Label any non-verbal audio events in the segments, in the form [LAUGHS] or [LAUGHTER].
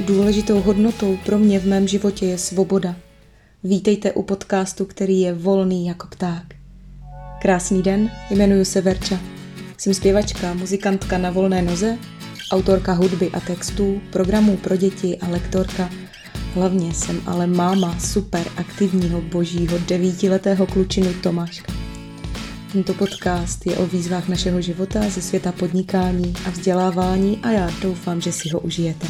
Důležitou hodnotou pro mě v mém životě je svoboda. Vítejte u podcastu, který je volný jako pták. Krásný den, jmenuji se Verča. Jsem zpěvačka, muzikantka na volné noze, autorka hudby a textů, programů pro děti a lektorka. Hlavně jsem ale máma super aktivního božího devítiletého klučinu Tomáška. Tento podcast je o výzvách našeho života ze světa podnikání a vzdělávání a já doufám, že si ho užijete.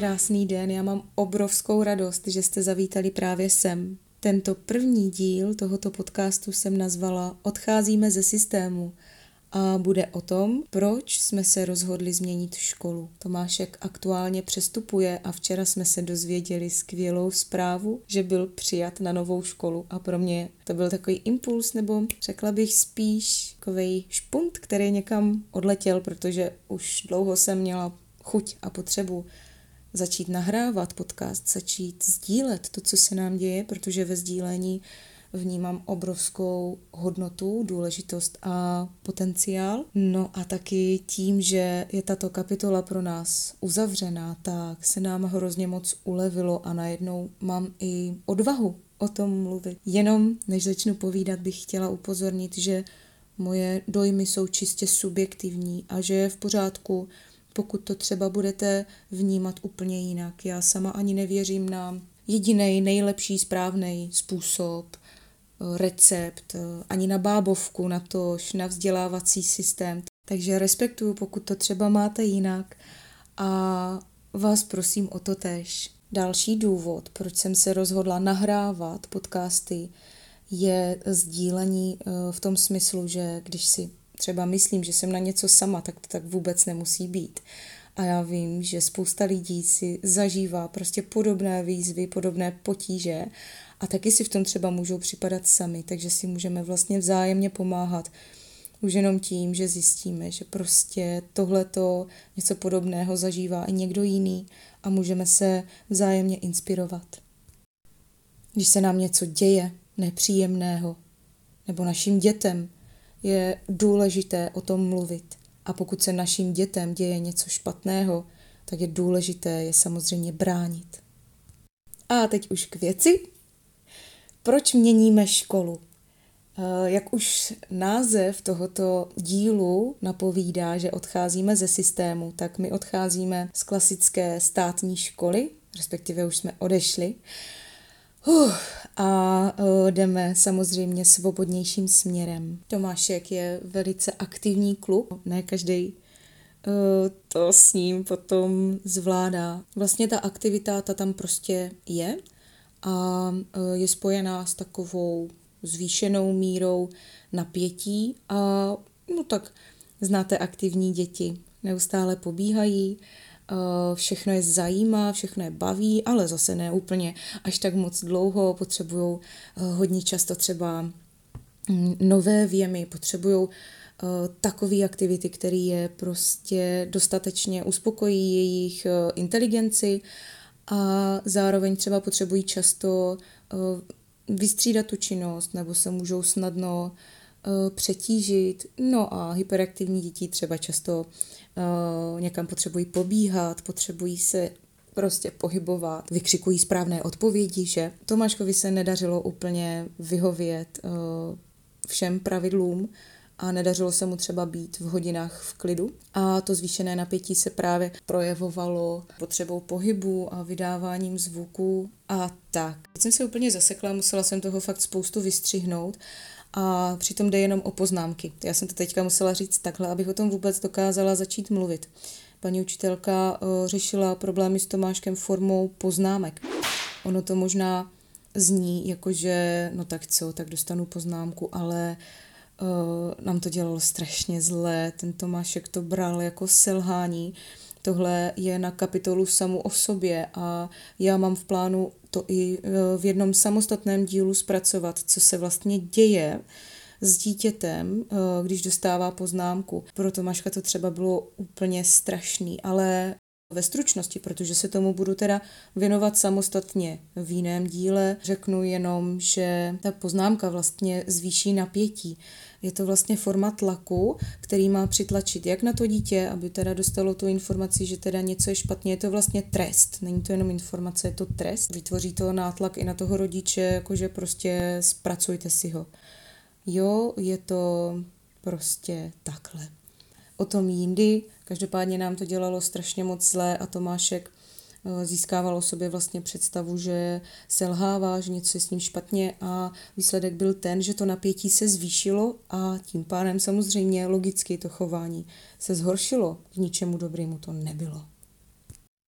Krásný den, já mám obrovskou radost, že jste zavítali právě sem. Tento první díl tohoto podcastu jsem nazvala Odcházíme ze systému a bude o tom, proč jsme se rozhodli změnit školu. Tomášek aktuálně přestupuje a včera jsme se dozvěděli skvělou zprávu, že byl přijat na novou školu a pro mě to byl takový impuls, nebo řekla bych spíš takový špunt, který někam odletěl, protože už dlouho jsem měla chuť a potřebu začít nahrávat podcast, začít sdílet to, co se nám děje, protože ve sdílení vnímám obrovskou hodnotu, důležitost a potenciál. No a taky tím, že je tato kapitola pro nás uzavřená, tak se nám hrozně moc ulevilo a najednou mám i odvahu o tom mluvit. Jenom než začnu povídat, bych chtěla upozornit, že moje dojmy jsou čistě subjektivní a že je v pořádku, pokud to třeba budete vnímat úplně jinak. Já sama ani nevěřím na jediný nejlepší správný způsob recept, ani na bábovku, na tož, na vzdělávací systém. Takže respektuju, pokud to třeba máte jinak a vás prosím o to tež. Další důvod, proč jsem se rozhodla nahrávat podcasty, je sdílení eh, v tom smyslu, že když si třeba myslím, že jsem na něco sama, tak to tak vůbec nemusí být. A já vím, že spousta lidí si zažívá prostě podobné výzvy, podobné potíže a taky si v tom třeba můžou připadat sami, takže si můžeme vlastně vzájemně pomáhat. Už jenom tím, že zjistíme, že prostě tohleto něco podobného zažívá i někdo jiný a můžeme se vzájemně inspirovat. Když se nám něco děje nepříjemného, nebo našim dětem, je důležité o tom mluvit. A pokud se našim dětem děje něco špatného, tak je důležité je samozřejmě bránit. A teď už k věci. Proč měníme školu? Eh, jak už název tohoto dílu napovídá, že odcházíme ze systému, tak my odcházíme z klasické státní školy, respektive už jsme odešli, uh, a uh, jdeme samozřejmě svobodnějším směrem. Tomášek je velice aktivní klub, ne každý uh, to s ním potom zvládá. Vlastně ta aktivita, ta tam prostě je a e, je spojená s takovou zvýšenou mírou napětí a no tak znáte aktivní děti, neustále pobíhají, všechno je zajímá, všechno je baví, ale zase ne úplně až tak moc dlouho, potřebují e, hodně často třeba mm, nové věmy, potřebují takové aktivity, které je prostě dostatečně uspokojí jejich inteligenci a zároveň třeba potřebují často eh, vystřídat tu činnost nebo se můžou snadno eh, přetížit. No a hyperaktivní děti třeba často eh, někam potřebují pobíhat, potřebují se prostě pohybovat, vykřikují správné odpovědi, že Tomáškovi se nedařilo úplně vyhovět všem pravidlům, a nedařilo se mu třeba být v hodinách v klidu. A to zvýšené napětí se právě projevovalo potřebou pohybu a vydáváním zvuků a tak. Teď jsem se úplně zasekla, musela jsem toho fakt spoustu vystřihnout a přitom jde jenom o poznámky. Já jsem to teďka musela říct takhle, abych o tom vůbec dokázala začít mluvit. Paní učitelka uh, řešila problémy s Tomáškem formou poznámek. Ono to možná zní jako, že no tak co, tak dostanu poznámku, ale uh, uh, nám to dělalo strašně zlé, ten Tomášek to bral jako selhání. Tohle je na kapitolu samu o sobě a já mám v plánu to i eh, v jednom samostatném dílu zpracovat, co se vlastně děje s dítětem, eh, když dostává poznámku. Pro Tomáška to třeba bylo úplně strašný, ale Ve stručnosti, protože se tomu budu teda věnovat samostatně v jiném díle, řeknu jenom, že ta poznámka vlastně zvýší napětí. Je to vlastně forma tlaku, který má přitlačit jak na to dítě, aby teda dostalo tu informaci, že teda něco je špatně. Je to vlastně trest, není to jenom informace, je to trest. Vytvoří to nátlak i na toho rodiče, jakože prostě zpracujte si ho. Jo, je to prostě takhle. O tom jindy, každopádně nám to dělalo strašně moc zlé a Tomášek získával o sobě vlastně představu, že selhává, že něco je s ním špatně a výsledek byl ten, že to napětí se zvýšilo a tím pádem samozřejmě logicky to chování se zhoršilo. K ničemu dobrému to nebylo.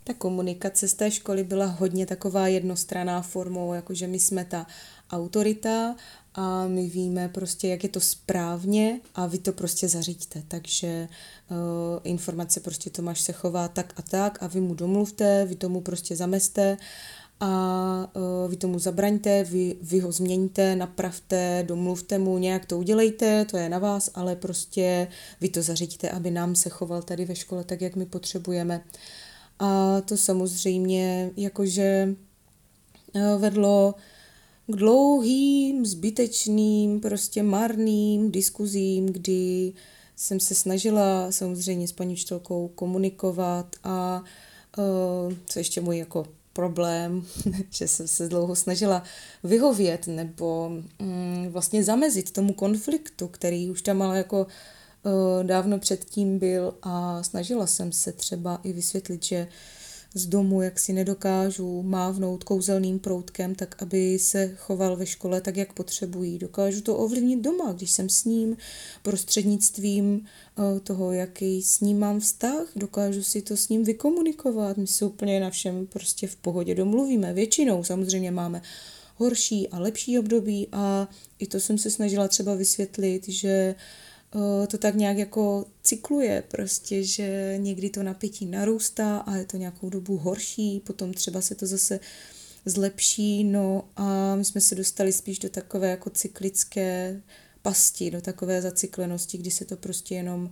Ta komunikace z té školy byla hodně taková jednostraná formou, jakože my jsme ta autorita a my víme prostě, jak je to správně a vy to prostě zařiďte. Takže uh, informace prostě Tomáš se chová tak a tak a vy mu domluvte, vy tomu prostě zameste a uh, vy tomu zabraňte, vy, vy ho změňte, napravte, domluvte mu, nějak to udělejte, to je na vás, ale prostě vy to zařiďte, aby nám se choval tady ve škole tak, jak my potřebujeme. A to samozřejmě jakože uh, vedlo k dlouhým, zbytečným, prostě marným diskuzím, kdy jsem se snažila samozřejmě s paní učitelkou komunikovat a uh, co ještě můj jako problém, [LAUGHS] že jsem se dlouho snažila vyhovět nebo um, vlastně zamezit tomu konfliktu, který už tam ale jako dávno předtím byl a snažila jsem se třeba i vysvětlit, že z domu, jak si nedokážu mávnout kouzelným proutkem, tak aby se choval ve škole tak, jak potřebují. Dokážu to ovlivnit doma, když jsem s ním prostřednictvím eh, toho, jaký s ním mám vztah, dokážu si to s ním vykomunikovat. My se úplně na všem prostě v pohodě domluvíme. Většinou samozřejmě máme horší a lepší období a i to jsem se snažila třeba vysvětlit, že uh, Eh, to tak nějak jako cykluje prostě, že někdy to napětí narůstá a je to nějakou dobu horší, potom třeba se to zase zlepší, no a my jsme se dostali spíš do takové jako cyklické pasti, do takové zacyklenosti, kdy se to prostě jenom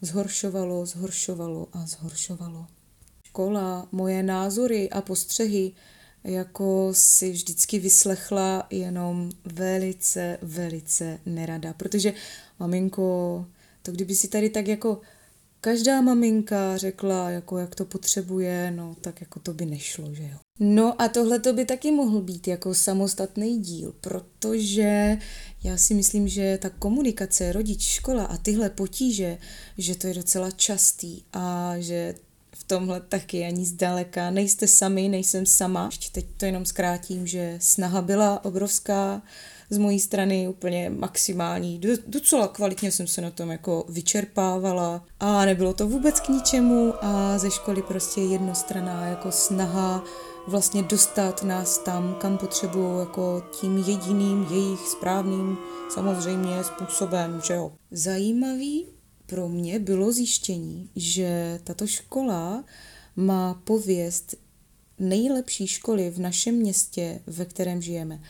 zhoršovalo, zhoršovalo a zhoršovalo. Škola, moje názory a postřehy jako si vždycky vyslechla jenom velice, velice nerada, protože maminko, to kdyby si tady tak jako každá maminka řekla, jako jak to potřebuje, no tak jako to by nešlo, že jo. No a tohle to by taky mohl být jako samostatný díl, protože já si myslím, že ta komunikace rodič, škola a tyhle potíže, že to je docela častý a že v tomhle taky ani zdaleka. Nejste sami, nejsem sama. Ještě teď to jenom zkrátím, že snaha byla obrovská, z mojí strany úplně maximální. Docela kvalitně jsem se na tom jako vyčerpávala a nebylo to vůbec k ničemu a ze školy prostě jednostraná jako snaha vlastně dostat nás tam, kam potřebují, jako tím jediným jejich správným samozřejmě způsobem, že jo. Zajímavý pro mě bylo zjištění, že tato škola má pověst nejlepší školy v našem městě, ve kterém žijeme.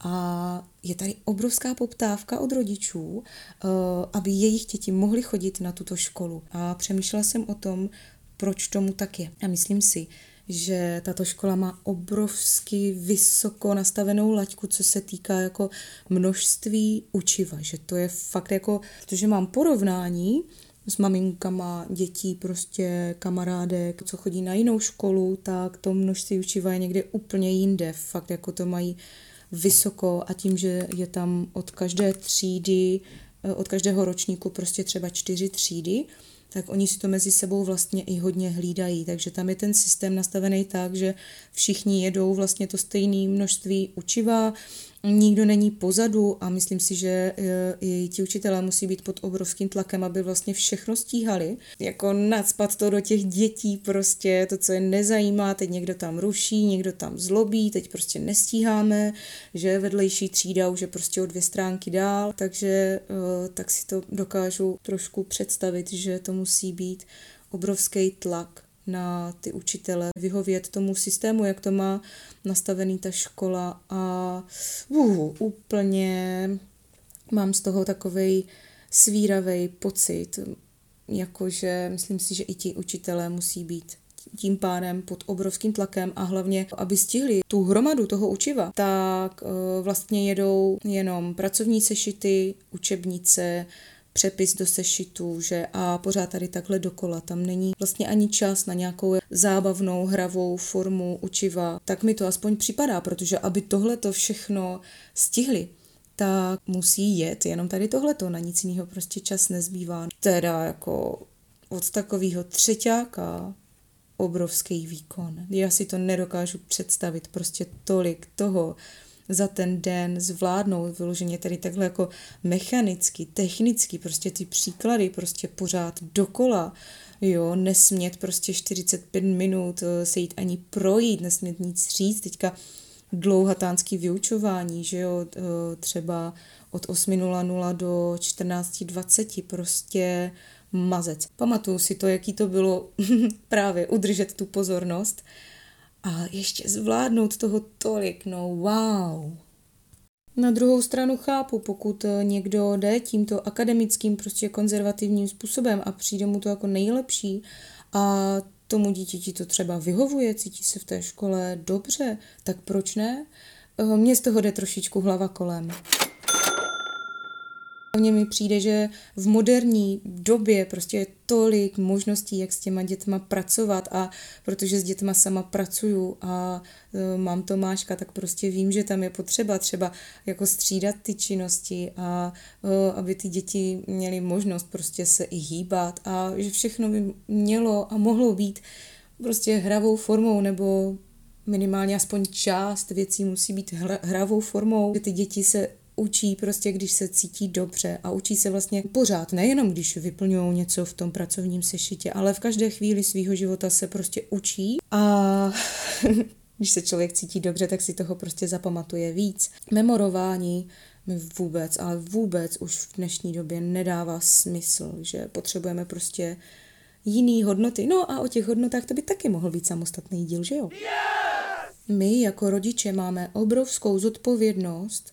A je tady obrovská poptávka od rodičů, eh, aby jejich děti mohly chodit na tuto školu. A přemýšlela jsem o tom, proč tomu tak je. A myslím si, že tato škola má obrovsky vysoko nastavenou laťku, co se týká jako množství učiva, že to je fakt jako, protože mám porovnání s maminkama dětí, prostě kamarádek, co chodí na jinou školu, tak to množství učiva je někde úplně jinde, fakt jako to mají vysoko a tím, že je tam od každé třídy, eh, od každého ročníku prostě třeba čtyři třídy, tak oni si to mezi sebou vlastně i hodně hlídají. Takže tam je ten systém nastavený tak, že všichni jedou vlastně to stejné množství učiva, nikdo není pozadu a myslím si, že e, i ti učitelé musí být pod obrovským tlakem, aby vlastně všechno stíhali. Jako nadspat to do těch dětí prostě, to, co je nezajímá, teď někdo tam ruší, někdo tam zlobí, teď prostě nestíháme, že vedlejší třída už je prostě o dvě stránky dál, takže e, tak si to dokážu trošku představit, že to musí být obrovský tlak na ty učitele, vyhovět tomu systému, jak to má nastavený ta škola. A uh, úplně mám z toho takovej svíravý pocit, jakože myslím si, že i ti učitelé musí být tím pádem pod obrovským tlakem a hlavně, aby stihli tu hromadu toho učiva, tak uh, vlastně jedou jenom pracovní sešity, učebnice, přepis do sešitu, že a pořád tady takhle dokola. Tam není vlastně ani čas na nějakou zábavnou, hravou formu učiva. Tak mi to aspoň připadá, protože aby tohle to všechno stihli, tak musí jet jenom tady tohleto, na nic jiného prostě čas nezbývá. Teda jako od takového třetíka obrovský výkon. Já si to nedokážu představit, prostě tolik toho za ten den zvládnout vyloženě tady takhle jako mechanicky, technicky, prostě ty příklady prostě pořád dokola, jo, nesmět prostě 45 minut eh, se jít ani projít, nesmět nic říct, teďka dlouhatánský vyučování, že jo, eh, třeba od 8.00 do 14.20 prostě mazec. Pamatuju si to, jaký to bylo [LAUGHS] právě udržet tu pozornost a ještě zvládnout toho tolik, no wow. Na druhou stranu chápu, pokud eh, někdo jde tímto akademickým, prostě konzervativním způsobem a přijde mu to jako nejlepší a tomu dítěti to třeba vyhovuje, cítí se v té škole dobře, tak proč ne? Eh, mně z toho jde trošičku hlava kolem. Mně mi přijde, že v moderní době prostě je tolik možností, jak s těma dětma pracovat a protože s dětma sama pracuju a e, mám Tomáška, tak prostě vím, že tam je potřeba třeba jako střídat ty činnosti a e, aby ty děti měly možnost prostě se i hýbat a že všechno by mělo a mohlo být prostě hravou formou nebo minimálně aspoň část věcí musí být hravou formou, že ty děti se učí prostě, když se cítí dobře a učí se vlastně pořád, nejenom když vyplňují něco v tom pracovním sešitě, ale v každé chvíli svého života se prostě učí a [LAUGHS] když se člověk cítí dobře, tak si toho prostě zapamatuje víc. Memorování mi vůbec, ale vůbec už v dnešní době nedává smysl, že potřebujeme prostě jiný hodnoty. No a o těch hodnotách to by taky mohl být samostatný díl, že jo? My jako rodiče máme obrovskou zodpovědnost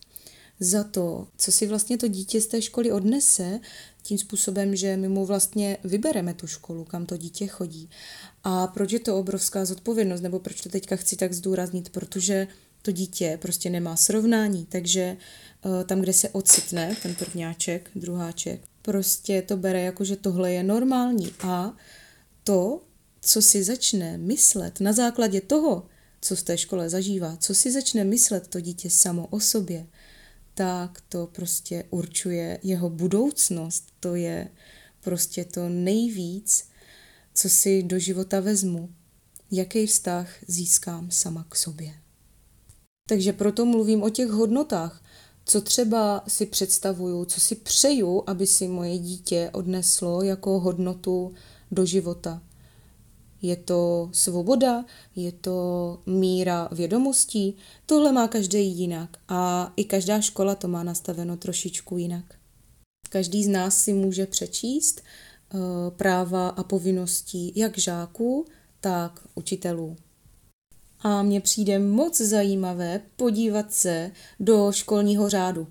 za to, co si vlastně to dítě z té školy odnese, tím způsobem, že my mu vlastně vybereme tu školu, kam to dítě chodí. A proč je to obrovská zodpovědnost, nebo proč to teďka chci tak zdůraznit, protože to dítě prostě nemá srovnání, takže eh, tam, kde se ocitne, ten prvňáček, druháček, prostě to bere jako, že tohle je normální a to, co si začne myslet na základě toho, co v té škole zažívá, co si začne myslet to dítě samo o sobě, tak to prostě určuje jeho budoucnost. To je prostě to nejvíc, co si do života vezmu. Jaký vztah získám sama k sobě. Takže proto mluvím o těch hodnotách, co třeba si představuju, co si přeju, aby si moje dítě odneslo jako hodnotu do života. Je to svoboda, je to míra vědomostí. Tohle má každý jinak a i každá škola to má nastaveno trošičku jinak. Každý z nás si může přečíst uh, práva a povinnosti jak žáků, tak učitelů. A mně přijde moc zajímavé podívat se do školního řádu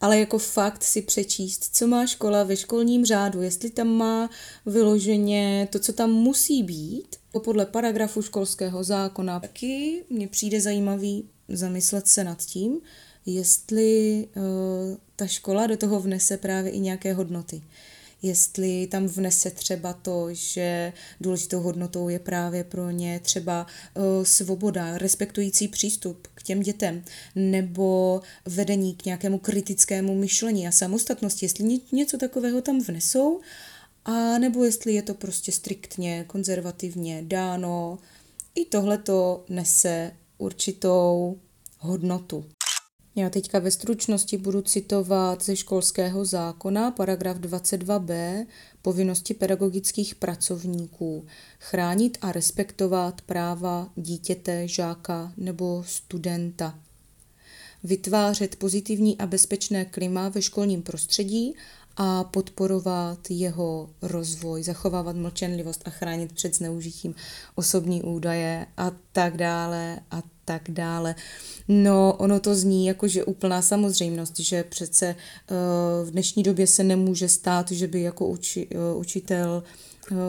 ale jako fakt si přečíst, co má škola ve školním řádu, jestli tam má vyloženě to, co tam musí být, podle paragrafu školského zákona. Taky mně přijde zajímavý zamyslet se nad tím, jestli uh, ta škola do toho vnese právě i nějaké hodnoty jestli tam vnese třeba to, že důležitou hodnotou je právě pro ně třeba uh, svoboda, respektující přístup k těm dětem, nebo vedení k nějakému kritickému myšlení a samostatnosti, jestli něco takového tam vnesou, a nebo jestli je to prostě striktně, konzervativně dáno. I tohle to nese určitou hodnotu. Já teďka ve stručnosti budu citovat ze školského zákona, paragraf 22b, povinnosti pedagogických pracovníků, chránit a respektovat práva dítěte, žáka nebo studenta. Vytvářet pozitivní a bezpečné klima ve školním prostředí a podporovat jeho rozvoj, zachovávat mlčenlivost a chránit před zneužitím osobní údaje a tak dále a tak dále. No, ono to zní jako, že úplná samozřejmost, že přece uh, v dnešní době se nemůže stát, že by jako uči, uh, učitel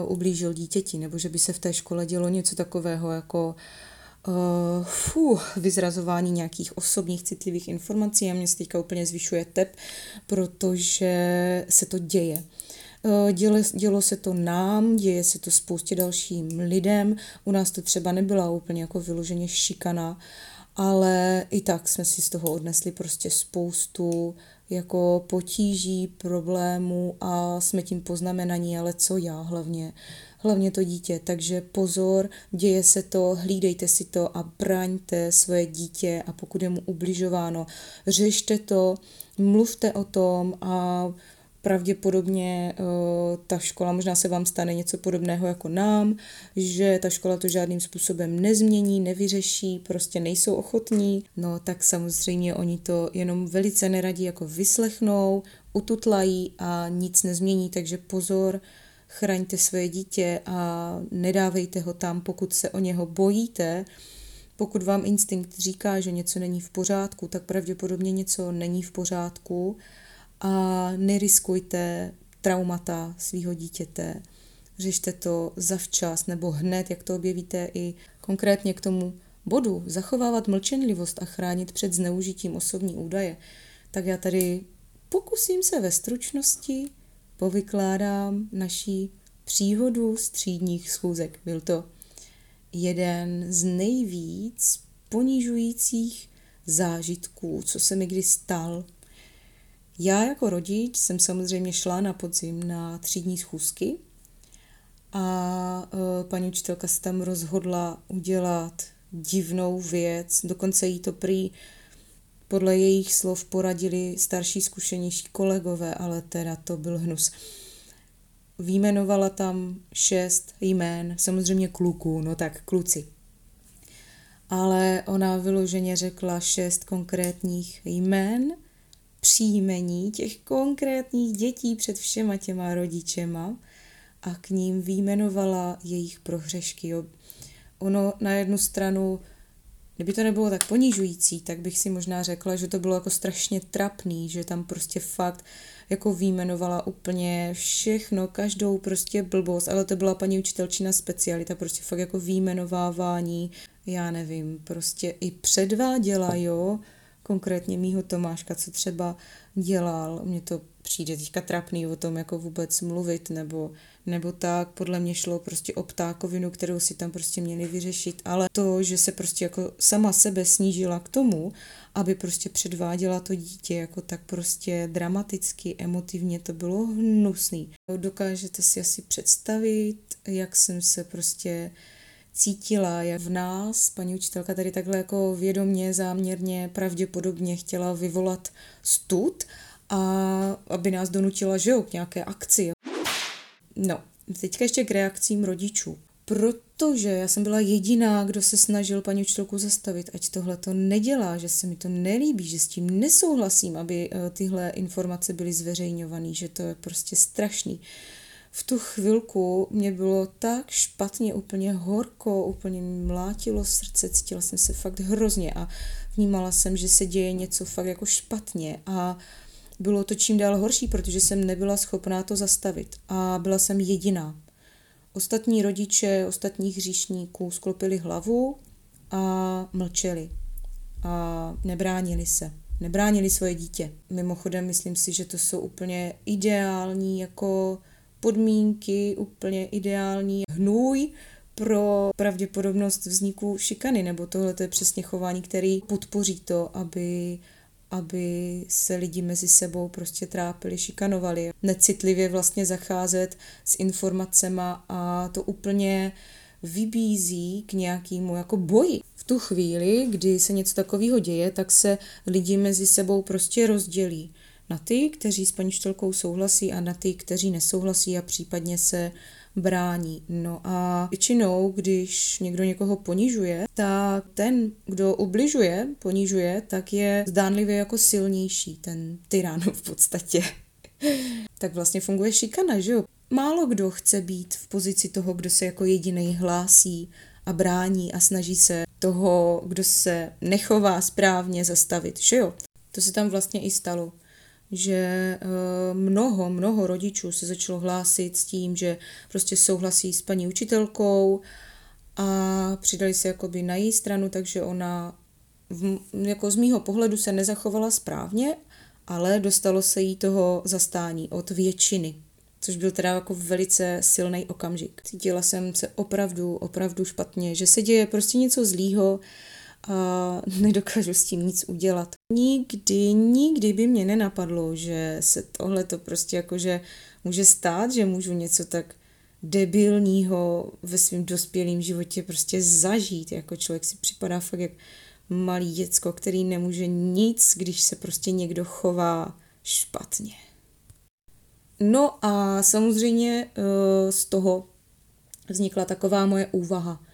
ublížil dítěti, nebo že by se v té škole dělo něco takového jako uh, fuh, vyzrazování nějakých osobních citlivých informací a mě se teďka úplně zvyšuje tep, protože se to děje. Dělo, dělo se to nám, děje se to spoustě dalším lidem. U nás to třeba nebyla úplně jako vyloženě šikana, ale i tak jsme si z toho odnesli prostě spoustu jako potíží, problémů a jsme tím poznamenaní, ale co já hlavně, hlavně to dítě. Takže pozor, děje se to, hlídejte si to a braňte svoje dítě a pokud je mu ubližováno, řešte to, mluvte o tom a pravděpodobně uh, ta škola, možná se vám stane něco podobného jako nám, že ta škola to žádným způsobem nezmění, nevyřeší, prostě nejsou ochotní, no tak samozřejmě oni to jenom velice neradí jako vyslechnou, ututlají a nic nezmění, takže pozor, chraňte své dítě a nedávejte ho tam, pokud se o něho bojíte, pokud vám instinkt říká, že něco není v pořádku, tak pravděpodobně něco není v pořádku a neriskujte traumata svého dítěte. Řešte to zavčas nebo hned, jak to objevíte i konkrétně k tomu bodu. Zachovávat mlčenlivost a chránit před zneužitím osobní údaje. Tak já tady pokusím se ve stručnosti povykládám naší příhodu z třídních schůzek. Byl to jeden z nejvíc ponižujících zážitků, co se mi kdy stal já jako rodič jsem samozřejmě šla na podzim na třídní schůzky a e, paní učitelka se tam rozhodla udělat divnou věc, dokonce jí to prý podle jejich slov poradili starší zkušenější kolegové, ale teda to byl hnus. Výjmenovala tam šest jmén, samozřejmě kluků, no tak kluci. Ale ona vyloženě řekla šest konkrétních jmén, příjmení těch konkrétních dětí před všema těma rodičema a k ním výjmenovala jejich prohřešky. Jo. Ono na jednu stranu, kdyby to nebylo tak ponižující, tak bych si možná řekla, že to bylo jako strašně trapný, že tam prostě fakt jako výjmenovala úplně všechno, každou prostě blbost, ale to byla paní učitelčina specialita, prostě fakt jako výjmenovávání, já nevím, prostě i předváděla, jo, konkrétně mýho Tomáška, co třeba dělal. Mně to přijde teďka trapný o tom jako vůbec mluvit, nebo, nebo tak, podle mě šlo prostě o ptákovinu, kterou si tam prostě měli vyřešit, ale to, že se prostě jako sama sebe snížila k tomu, aby prostě předváděla to dítě jako tak prostě dramaticky, emotivně, to bylo hnusný. Dokážete si asi představit, jak jsem se prostě cítila, jak v nás paní učitelka tady takhle jako vědomně, záměrně, pravděpodobně chtěla vyvolat stud a aby nás donutila, že jo, k nějaké akci. No, teďka ještě k reakcím rodičů. Protože já jsem byla jediná, kdo se snažil paní učitelku zastavit, ať tohle to nedělá, že se mi to nelíbí, že s tím nesouhlasím, aby eh, tyhle informace byly zveřejňované, že to je prostě strašný v tu chvilku mě bylo tak špatně, úplně horko, úplně mlátilo srdce, cítila jsem se fakt hrozně a vnímala jsem, že se děje něco fakt jako špatně a bylo to čím dál horší, protože jsem nebyla schopná to zastavit a byla jsem jediná. Ostatní rodiče ostatních hříšníků sklopili hlavu a mlčeli a nebránili se. Nebránili svoje dítě. Mimochodem, myslím si, že to jsou úplně ideální jako podmínky úplně ideální hnůj pro pravděpodobnost vzniku šikany, nebo tohle je přesně chování, který podpoří to, aby aby se lidi mezi sebou prostě trápili, šikanovali. Necitlivě vlastně zacházet s informacema a to úplně vybízí k nějakému jako boji. V tu chvíli, kdy se něco takového děje, tak se lidi mezi sebou prostě rozdělí na ty, kteří s paní Štelkou souhlasí a na ty, kteří nesouhlasí a případně se brání. No a většinou, když někdo někoho ponižuje, tak ten, kdo ubližuje, ponižuje, tak je zdánlivě jako silnější, ten tyran v podstatě. [LAUGHS] tak vlastně funguje šikana, že jo? Málo kdo chce být v pozici toho, kdo se jako jediný hlásí a brání a snaží se toho, kdo se nechová správně, zastavit, že jo? To se tam vlastně i stalo že eh, mnoho, mnoho rodičů se začalo hlásit s tím, že prostě souhlasí s paní učitelkou a přidali se jakoby na její stranu, takže ona v, jako z mýho pohledu se nezachovala správně, ale dostalo se jí toho zastání od většiny, což byl teda jako velice silný okamžik. Cítila jsem se opravdu, opravdu špatně, že se děje prostě něco zlýho, a nedokážu s tím nic udělat. Nikdy, nikdy by mě nenapadlo, že se tohle to prostě jakože může stát, že můžu něco tak debilního ve svém dospělém životě prostě zažít. Jako člověk si připadá fakt jak malý děcko, který nemůže nic, když se prostě někdo chová špatně. No a samozřejmě eh, z toho vznikla taková moje úvaha.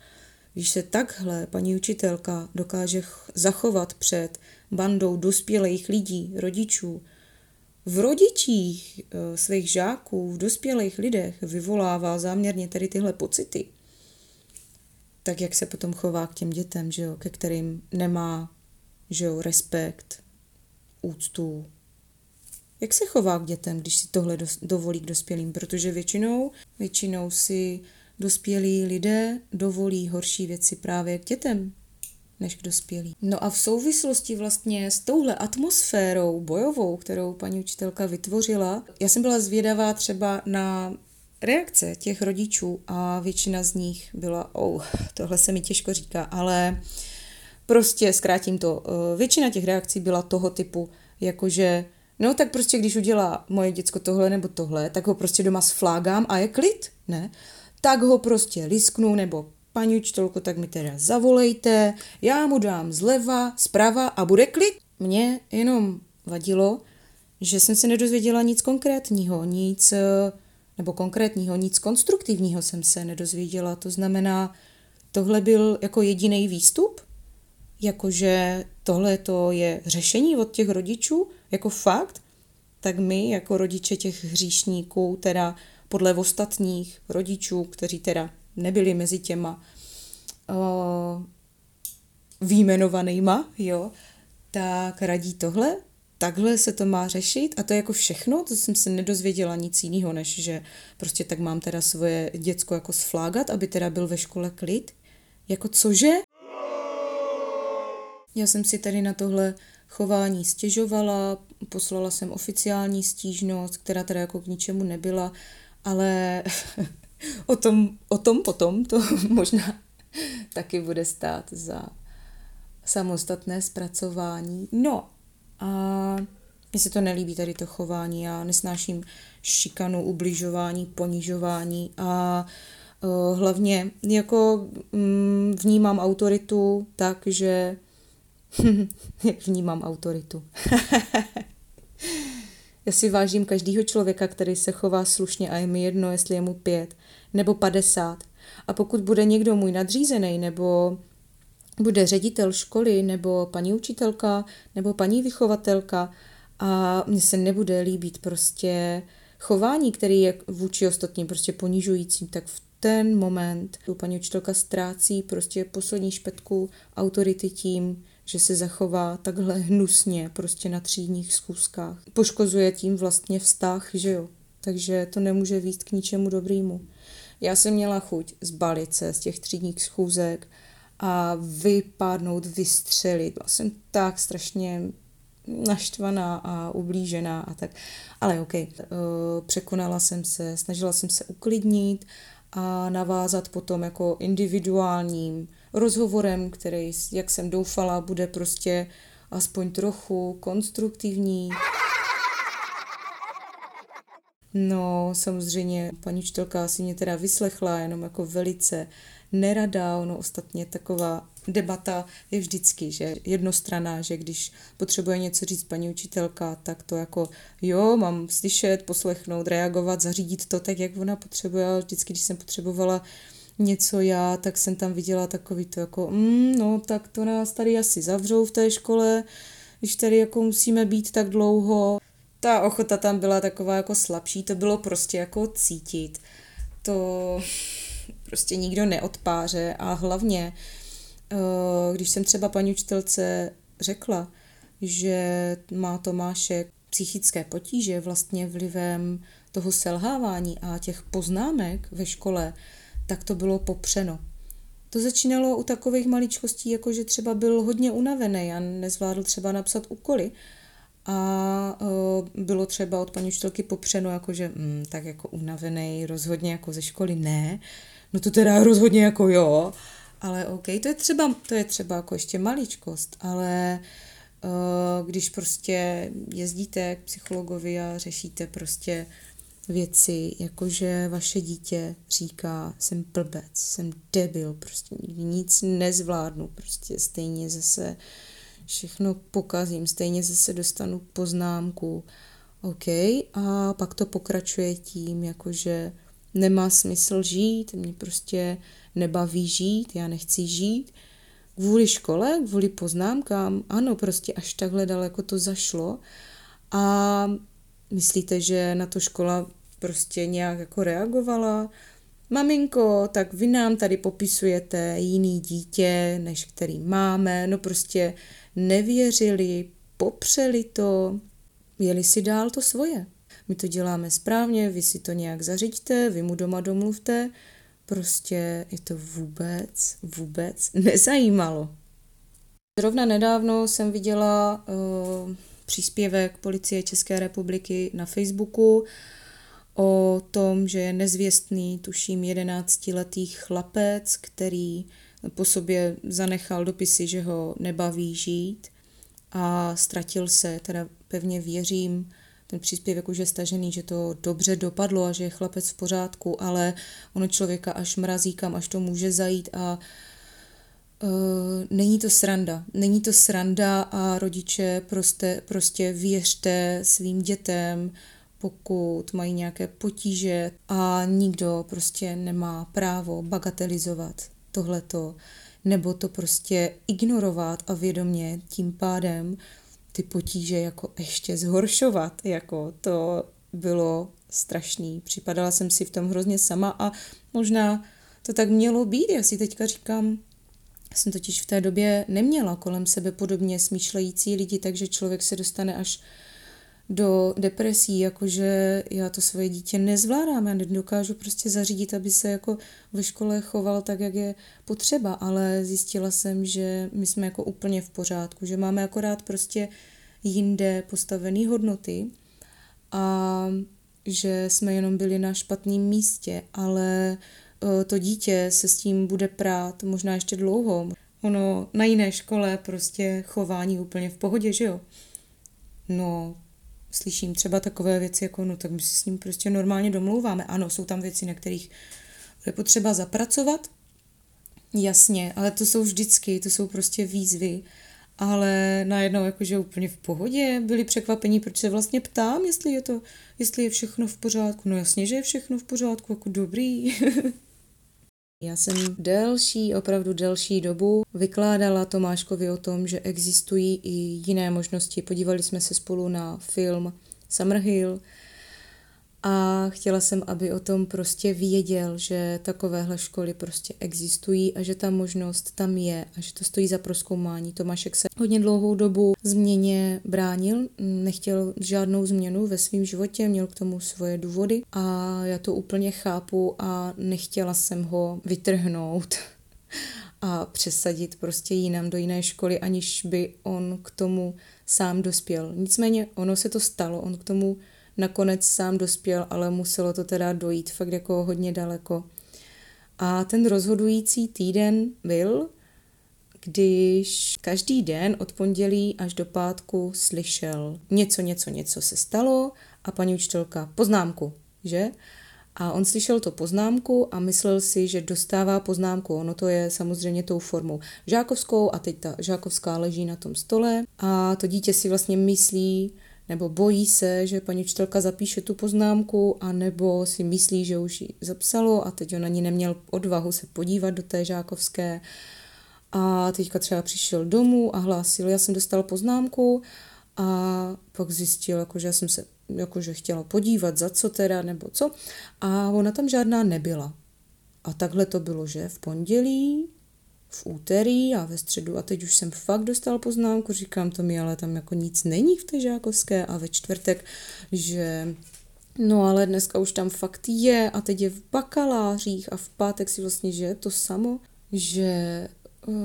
Když se takhle paní učitelka dokáže zachovat před bandou dospělých lidí, rodičů, v rodičích eh, svých žáků, v dospělých lidech vyvolává záměrně tady tyhle pocity, tak jak se potom chová k těm dětem, že jo, ke kterým nemá že jo, respekt, úctu. Jak se chová k dětem, když si tohle dovolí k dospělým? Protože většinou, většinou si dospělí lidé dovolí horší věci právě k dětem než k dospělí. No a v souvislosti vlastně s touhle atmosférou bojovou, kterou paní učitelka vytvořila, já jsem byla zvědavá třeba na reakce těch rodičů a většina z nich byla, oh, tohle se mi těžko říká, ale prostě zkrátím to, eh, většina těch reakcí byla toho typu, jakože no tak prostě když udělá moje děcko tohle nebo tohle, tak ho prostě doma sflágám a je klid, ne? Tak ho prostě lisknu, nebo paní učitelko, tak mi teda zavolejte, já mu dám zleva, zprava a bude klid. Mně jenom vadilo, že jsem se nedozvěděla nic konkrétního, nic, eh, nebo konkrétního, nic konstruktivního jsem se nedozvěděla. To znamená, tohle byl jako jediný výstup, jakože tohle to je řešení od těch rodičů, jako fakt, tak my jako rodiče těch hříšníků teda podle ostatních rodičů, kteří teda nebyli mezi těma uh, výjmenovanýma, jo, tak radí tohle, takhle se to má řešit a to je jako všechno, to jsem se nedozvěděla nic jiného, než že prostě tak mám teda svoje děcko jako sflágat, aby teda byl ve škole klid. Jako cože? Já jsem si tady na tohle chování stěžovala, poslala jsem oficiální stížnost, která teda jako k ničemu nebyla, ale [LAUGHS] o tom, o tom potom to [LAUGHS] možná taky bude stát za samostatné zpracování. No a mně se to nelíbí tady to chování, já nesnáším šikanu, ubližování, ponižování a uh, hlavně jako mm, vnímám autoritu tak, že [LAUGHS] vnímám autoritu. Já si vážím každého člověka, který se chová slušně a je mi jedno, jestli je mu pět nebo padesát. A pokud bude někdo můj nadřízený nebo bude ředitel školy nebo paní učitelka nebo paní vychovatelka a mně se nebude líbit prostě chování, který je vůči ostatním prostě ponižující, tak v ten moment paní učitelka ztrácí prostě poslední špetku autority tím, že se zachová takhle hnusně prostě na třídních schůzkách. Poškozuje tím vlastně vztah, že jo. Takže to nemůže výst k ničemu dobrýmu. Já jsem měla chuť zbalit se z těch třídních schůzek a vypadnout, vystřelit. Byla jsem tak strašně naštvaná a ublížená a tak. Ale OK, eh, překonala jsem se, snažila jsem se uklidnit a navázat potom jako individuálním rozhovorem, který, jak jsem doufala, bude prostě aspoň trochu konstruktivní. No, samozřejmě paní učitelka si mě teda vyslechla jenom jako velice nerada, ono ostatně taková debata je vždycky, že jednostraná, že když potřebuje něco říct paní učitelka, tak to jako jo, mám slyšet, poslechnout, reagovat, zařídit to tak, jak ona potřebuje, ale vždycky, když jsem potřebovala něco já, tak jsem tam viděla takový to jako, mm, no tak to nás tady asi zavřou v té škole, když tady jako musíme být tak dlouho. Ta ochota tam byla taková jako slabší, to bylo prostě jako cítit. To prostě nikdo neodpáře a hlavně, eh, když jsem třeba paní učitelce řekla, že má Tomášek psychické potíže vlastně vlivem toho selhávání a těch poznámek ve škole, tak to bylo popřeno. To začínalo u takových maličkostí, jako že třeba byl hodně unavený a nezvládl třeba napsat úkoly. A uh, bylo třeba od paní učitelky popřeno, jako že mm, tak jako unavený, rozhodně jako ze školy ne. No to teda rozhodně jako jo, ale OK, to je třeba, to je třeba jako ještě maličkost, ale uh, když prostě jezdíte k psychologovi a řešíte prostě věci, jakože vaše dítě říká, jsem blbec, jsem debil, prostě nic nezvládnu, prostě stejně zase všechno pokazím, stejně zase dostanu poznámku, OK, a pak to pokračuje tím, jakože nemá smysl žít, mě prostě nebaví žít, já nechci žít. Kvůli škole, kvůli poznámkám, ano, prostě až takhle daleko to zašlo. A myslíte, že na to škola prostě nějak jako reagovala? Maminko, tak vy nám tady popisujete jiný dítě, než který máme, no prostě nevěřili, popřeli to, jeli si dál to svoje. My to děláme správně, vy si to nějak zařiďte, vy mu doma domluvte, prostě je to vůbec, vůbec [LAUGHS] nezajímalo. Zrovna nedávno jsem viděla uh, příspěvek Policie České republiky na Facebooku o tom, že je nezvěstný, tuším, jedenáctiletý chlapec, který po sobě zanechal dopisy, že ho nebaví žít a ztratil se, teda pevně věřím, ten příspěvek už je stažený, že to dobře dopadlo a že je chlapec v pořádku, ale ono člověka až mrazí, kam až to může zajít a není to sranda. Není to sranda a rodiče prostě, prostě věřte svým dětem, pokud mají nějaké potíže a nikdo prostě nemá právo bagatelizovat tohleto nebo to prostě ignorovat a vědomě tím pádem ty potíže jako ještě zhoršovat. Jako to bylo strašný. Připadala jsem si v tom hrozně sama a možná to tak mělo být. Já si teďka říkám, jsem totiž v té době neměla kolem sebe podobně smýšlející lidi, takže člověk se dostane až do depresí, jakože já to svoje dítě nezvládám, já nedokážu prostě zařídit, aby se jako ve škole choval tak, jak je potřeba, ale zjistila jsem, že my jsme jako úplně v pořádku, že máme akorát prostě jinde postavené hodnoty a že jsme jenom byli na špatném místě, ale to dítě se s tím bude prát možná ještě dlouho. Ono na jiné škole prostě chování úplně v pohodě, že jo? No, slyším třeba takové věci jako, no tak my se s ním prostě normálně domlouváme. Ano, jsou tam věci, na kterých je potřeba zapracovat, jasně, ale to jsou vždycky, to jsou prostě výzvy, ale najednou jakože úplně v pohodě byli překvapení, proč se vlastně ptám, jestli je to, jestli je všechno v pořádku. No jasně, že je všechno v pořádku, jako dobrý. [LAUGHS] Já jsem delší, opravdu delší dobu vykládala Tomáškovi o tom, že existují i jiné možnosti. Podívali jsme se spolu na film Summerhill a chtěla jsem, aby o tom prostě věděl, že takovéhle školy prostě existují a že ta možnost tam je a že to stojí za proskoumání. Tomášek se hodně dlouhou dobu změně bránil, nechtěl žádnou změnu ve svém životě, měl k tomu svoje důvody a já to úplně chápu a nechtěla jsem ho vytrhnout [LAUGHS] a přesadit prostě jinam do jiné školy, aniž by on k tomu sám dospěl. Nicméně ono se to stalo, on k tomu nakonec sám dospěl, ale muselo to teda dojít fakt jako hodně daleko. A ten rozhodující týden byl, když každý den od pondělí až do pátku slyšel něco, něco, něco se stalo a paní učitelka poznámku, že? A on slyšel to poznámku a myslel si, že dostává poznámku. Ono to je samozřejmě tou formou žákovskou a teď ta žákovská leží na tom stole a to dítě si vlastně myslí, nebo bojí se, že paní učitelka zapíše tu poznámku, a nebo si myslí, že už ji zapsalo a teď on ani neměl odvahu se podívat do té žákovské. A teďka třeba přišel domů a hlásil, já jsem dostal poznámku a pak zjistil, jako, že já jsem se jakože chtěla podívat, za co teda, nebo co. A ona tam žádná nebyla. A takhle to bylo, že v pondělí v úterý a ve středu a teď už jsem fakt dostal poznámku, říkám to mi, ale tam jako nic není v té žákovské a ve čtvrtek, že no ale dneska už tam fakt je a teď je v bakalářích a v pátek si vlastně, že to samo, že eh,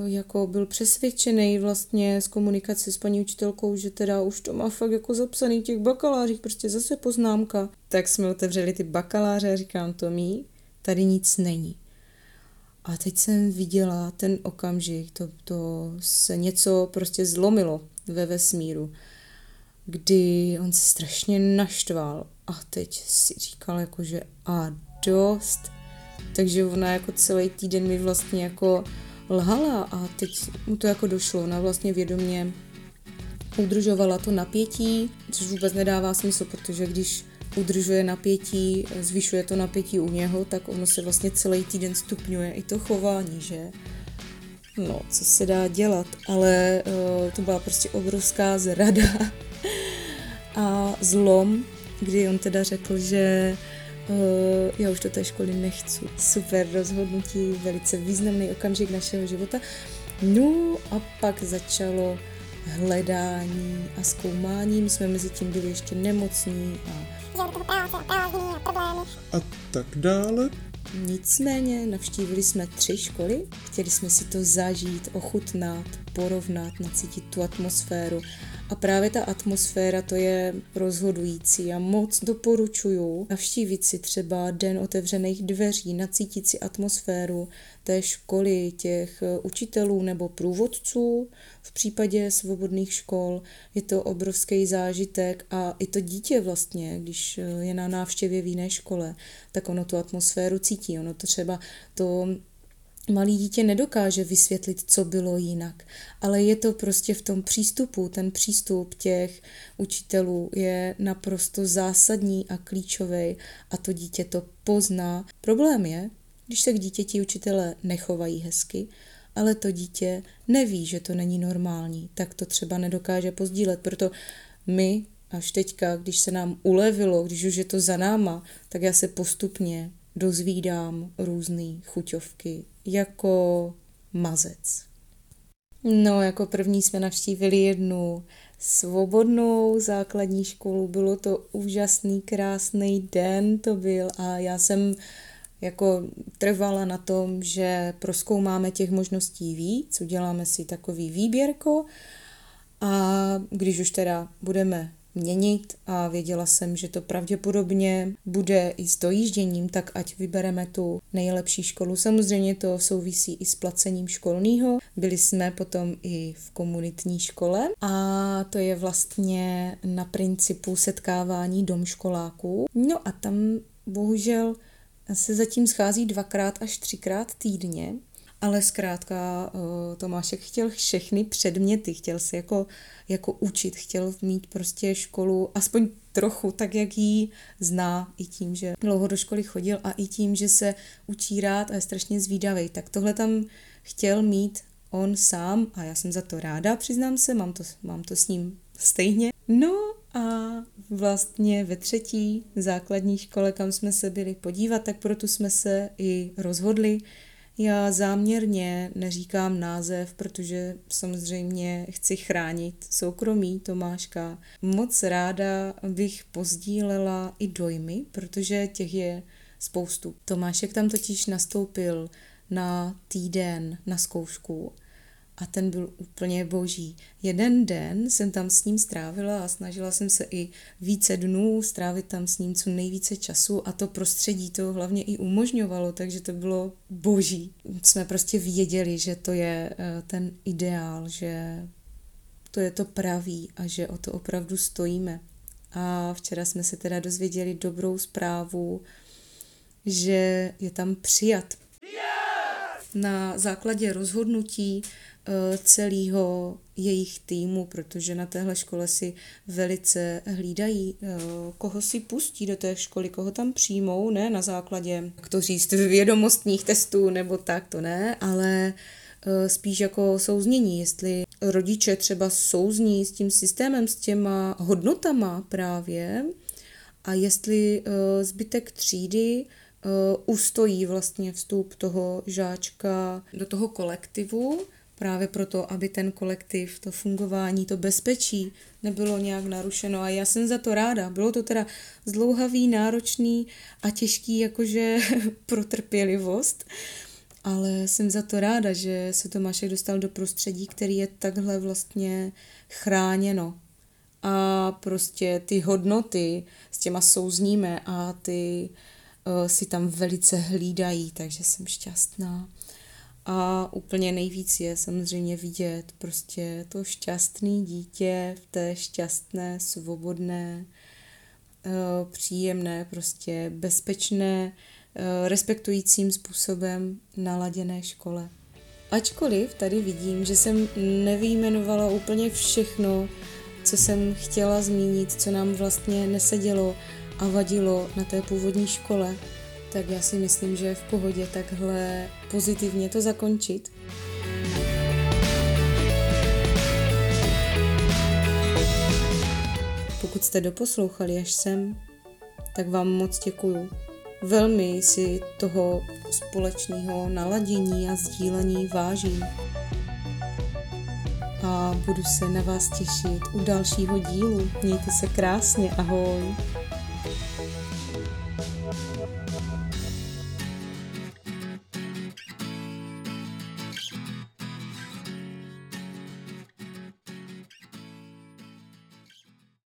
jako byl přesvědčený vlastně z komunikace s paní učitelkou, že teda už to má fakt jako zapsaný v těch bakalářích, prostě zase poznámka. Tak jsme otevřeli ty bakaláře a říkám to mý, tady nic není. A teď jsem viděla ten okamžik, to, to se něco prostě zlomilo ve vesmíru, kdy on se strašně naštval a teď si říkal jako, že a dost. Takže ona jako celý týden mi vlastně jako lhala a teď mu to jako došlo. Ona vlastně vědomě udržovala to napětí, což vůbec nedává smysl, protože když udržuje napětí, zvyšuje to napětí u něho, tak ono se vlastně celý týden stupňuje i to chování, že? No, co se dá dělat, ale uh, to byla prostě obrovská zrada [LAUGHS] a zlom, kdy on teda řekl, že uh, já už do té školy nechci. Super rozhodnutí, velice významný okamžik našeho života. No a pak začalo hledání a zkoumání. My jsme mezi tím byli ještě nemocní a že toho práce a prázdniny a problémy. A tak dále. Nicméně navštívili jsme tři školy, chtěli jsme si to zažít, ochutnat, porovnat, nacítit tu atmosféru a právě ta atmosféra to je rozhodující a moc doporučuju navštívit si třeba den otevřených dveří, nacítit si atmosféru té školy, těch eh, učitelů nebo průvodců. V případě svobodných škol je to obrovský zážitek a i to dítě vlastně, když eh, je na návštěvě v jiné škole, tak ono tu atmosféru cítí. Ono to třeba to malý dítě nedokáže vysvětlit, co bylo jinak, ale je to prostě v tom přístupu, ten přístup těch učitelů je naprosto zásadní a klíčový a to dítě to pozná. Problém je, když se k dítěti učitelé nechovají hezky, ale to dítě neví, že to není normální, tak to třeba nedokáže pozdílet. Proto my až teďka, když se nám ulevilo, když už je to za náma, tak já se postupně dozvídám různé chuťovky, jako mazec. No, jako první jsme navštívili jednu svobodnou základní školu. Bylo to úžasný, krásný den to byl a já jsem jako trvala na tom, že proskoumáme těch možností víc, uděláme si takový výběrko a když už teda budeme měnit a věděla jsem, že to pravděpodobně bude i s dojížděním, tak ať vybereme tu nejlepší školu. Samozřejmě to souvisí i s placením školního. Byli jsme potom i v komunitní škole a to je vlastně na principu setkávání domškoláků. No a tam bohužel se zatím schází dvakrát až třikrát týdně, ale zkrátka eh, Tomášek chtěl všechny předměty, chtěl se jako, jako učit, chtěl mít prostě školu aspoň trochu tak, jak ji zná, i tím, že dlouho do školy chodil a i tím, že se učí rád a je strašně zvídavý. Tak tohle tam chtěl mít on sám a já jsem za to ráda, přiznám se, mám to, mám to s ním stejně. No a vlastně ve třetí základní škole, kam jsme se byli podívat, tak proto jsme se i rozhodli. Já záměrně neříkám název, protože samozřejmě chci chránit soukromí Tomáška. Moc ráda bych pozdílela i dojmy, protože těch je spoustu. Tomášek tam totiž nastoupil na týden na zkoušku a ten byl úplně boží. Jeden den jsem tam s ním strávila a snažila jsem se i více dnů strávit tam s ním co nejvíce času a to prostředí to hlavně i umožňovalo, takže to bylo boží. Jsme prostě věděli, že to je eh, ten ideál, že to je to pravý a že o to opravdu stojíme. A včera jsme se teda dozvěděli dobrou zprávu, že je tam přijat. Na základě rozhodnutí celého jejich týmu, protože na téhle škole si velice hlídají, eh, koho si pustí do té školy, koho tam přijmou, ne na základě, jak to říct, vědomostních testů nebo tak, to ne, ale eh, spíš jako souznění, jestli rodiče třeba souzní s tím systémem, s těma hodnotama právě a jestli zbytek třídy ustojí vlastně vstup toho žáčka do toho kolektivu, právě proto, aby ten kolektiv, to fungování, to bezpečí nebylo nějak narušeno. A já jsem za to ráda. Bylo to teda zdlouhavý, náročný a těžký jakože [LAUGHS] pro trpělivost, ale jsem za to ráda, že se Tomášek dostal do prostředí, který je takhle vlastně chráněno. A prostě ty hodnoty s těma souzníme a ty uh, si tam velice hlídají, takže jsem šťastná. A úplně nejvíc je samozřejmě vidět prostě to šťastné dítě v té šťastné, svobodné, eh, příjemné, prostě bezpečné, eh, respektujícím způsobem naladěné škole. Ačkoliv tady vidím, že jsem nevyjmenovala úplně všechno, co jsem chtěla zmínit, co nám vlastně nesedělo a vadilo na té původní škole, tak já si myslím, že je v pohodě takhle pozitivně to zakončit. Pokud jste doposlouchali až sem, tak vám moc děkuju. Velmi si toho společného naladění a sdílení vážím. A budu se na vás těšit u dalšího dílu. Mějte se krásně, ahoj.